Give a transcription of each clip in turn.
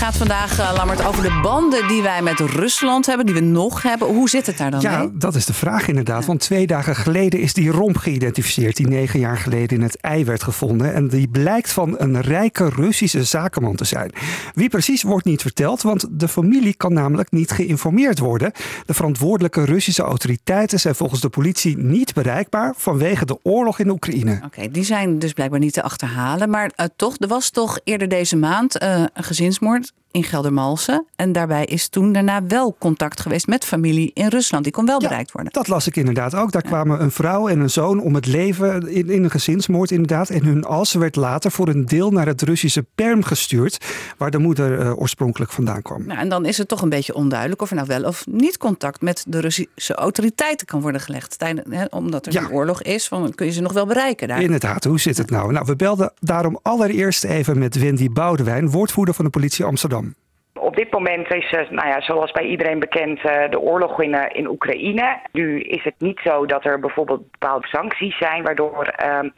Gaat vandaag, uh, Lammert, over de banden die wij met Rusland hebben, die we nog hebben. Hoe zit het daar dan ja, mee? dat is de vraag inderdaad. Want twee dagen geleden is die romp geïdentificeerd, die negen jaar geleden in het ei werd gevonden. En die blijkt van een rijke Russische zakenman te zijn. Wie precies wordt niet verteld, want de familie kan namelijk niet geïnformeerd worden. De verantwoordelijke Russische autoriteiten zijn volgens de politie niet bereikbaar vanwege de oorlog in Oekraïne. Oké, die zijn dus blijkbaar niet te achterhalen. Maar uh, toch, er was toch eerder deze maand uh, een gezinsmoord in Geldermalsen. En daarbij is toen daarna wel contact geweest met familie in Rusland. Die kon wel ja, bereikt worden. Dat las ik inderdaad ook. Daar ja. kwamen een vrouw en een zoon om het leven in, in, een gezinsmoord inderdaad. En hun as werd later voor een deel naar het Russische Perm gestuurd. Waar de moeder uh, oorspronkelijk vandaan kwam. Nou, en dan is het toch een beetje onduidelijk of er nou wel of niet contact met de Russische autoriteiten kan worden gelegd. Tijdens, hè, omdat er ja. een oorlog is, van, kun je ze nog wel bereiken daar. Inderdaad, hoe zit het nou? Nou, we belden daarom allereerst even met Wendy Boudewijn, woordvoerder van de politie Amsterdam. Op dit moment is, nou ja, zoals bij iedereen bekend, de oorlog in, in Oekraïne. Nu is het niet zo dat er bijvoorbeeld bepaalde sancties zijn, waardoor uh,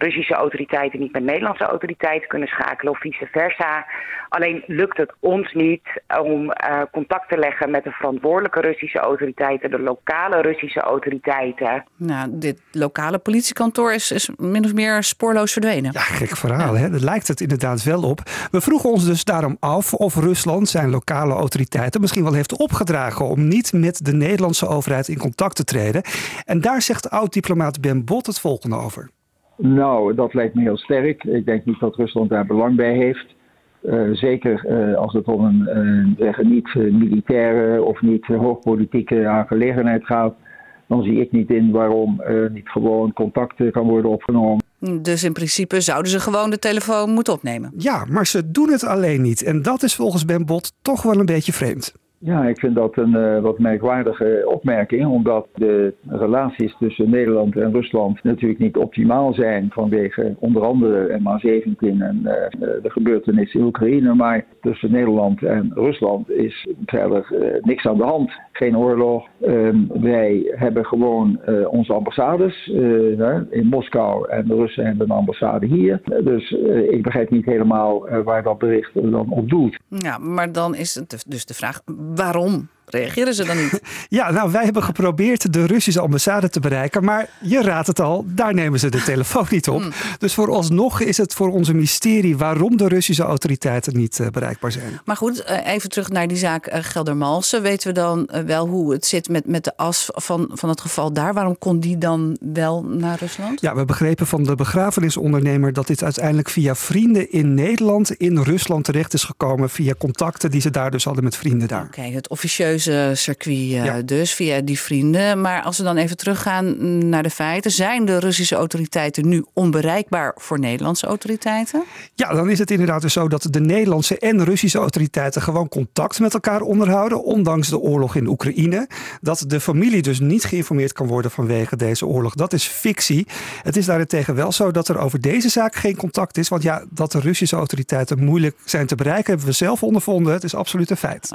Russische autoriteiten niet met Nederlandse autoriteiten kunnen schakelen of vice versa. Alleen lukt het ons niet om uh, contact te leggen met de verantwoordelijke Russische autoriteiten, de lokale Russische autoriteiten. Nou, dit lokale politiekantoor is, is min of meer spoorloos verdwenen. Ja, gek verhaal, hè? Daar lijkt het inderdaad wel op. We vroegen ons dus daarom af of Rusland zijn lokale autoriteiten misschien wel heeft opgedragen om niet met de Nederlandse overheid in contact te treden. En daar zegt oud-diplomaat Ben Bot het volgende over. Nou, dat lijkt me heel sterk. Ik denk niet dat Rusland daar belang bij heeft. Uh, zeker uh, als het om een uh, zeggen, niet militaire of niet hoogpolitieke aangelegenheid gaat. Dan zie ik niet in waarom niet gewoon contact kan worden opgenomen. Dus in principe zouden ze gewoon de telefoon moeten opnemen. Ja, maar ze doen het alleen niet. En dat is volgens Ben Bot toch wel een beetje vreemd. Ja, ik vind dat een uh, wat merkwaardige opmerking, omdat de relaties tussen Nederland en Rusland natuurlijk niet optimaal zijn vanwege onder andere MH17 en uh, de gebeurtenissen in Oekraïne. Maar tussen Nederland en Rusland is verder uh, niks aan de hand. Geen oorlog. wij hebben gewoon onze ambassades in Moskou en de Russen hebben een ambassade hier. Dus ik begrijp niet helemaal waar dat bericht dan op doet. Ja, maar dan is het dus de vraag waarom reageren ze dan niet? Ja, nou, wij hebben geprobeerd de Russische ambassade te bereiken. Maar je raadt het al, daar nemen ze de telefoon niet op. Mm. Dus vooralsnog is het voor ons een mysterie waarom de Russische autoriteiten niet uh, bereikbaar zijn. Maar goed, uh, even terug naar die zaak uh, Geldermalsen. Weten we dan wel hoe het zit met, met de as van, van het geval daar? Waarom kon die dan wel naar Rusland? Ja, we begrepen van de begrafenisondernemer dat dit uiteindelijk via vrienden in Nederland in Rusland terecht is gekomen. Via contacten die ze daar dus hadden met vrienden daar. Oké, okay, het officieuze circuit uh, ja. dus, via die vrienden. Maar als we dan even teruggaan naar de feiten. Zijn de Russische autoriteiten nu onbereikbaar voor Nederlandse autoriteiten? Ja, dan is het inderdaad dus zo dat de Nederlandse en Russische autoriteiten gewoon contact met elkaar onderhouden. Ondanks de oorlog in Oekraïne. Dat de familie dus niet geïnformeerd kan worden vanwege deze oorlog. Dat is fictie. Het is daarentegen wel zo dat er over deze zaak geen contact is. Want ja, dat de Russische autoriteiten moeilijk zijn te bereiken, hebben we zelf ondervonden. Het is absoluut een feit.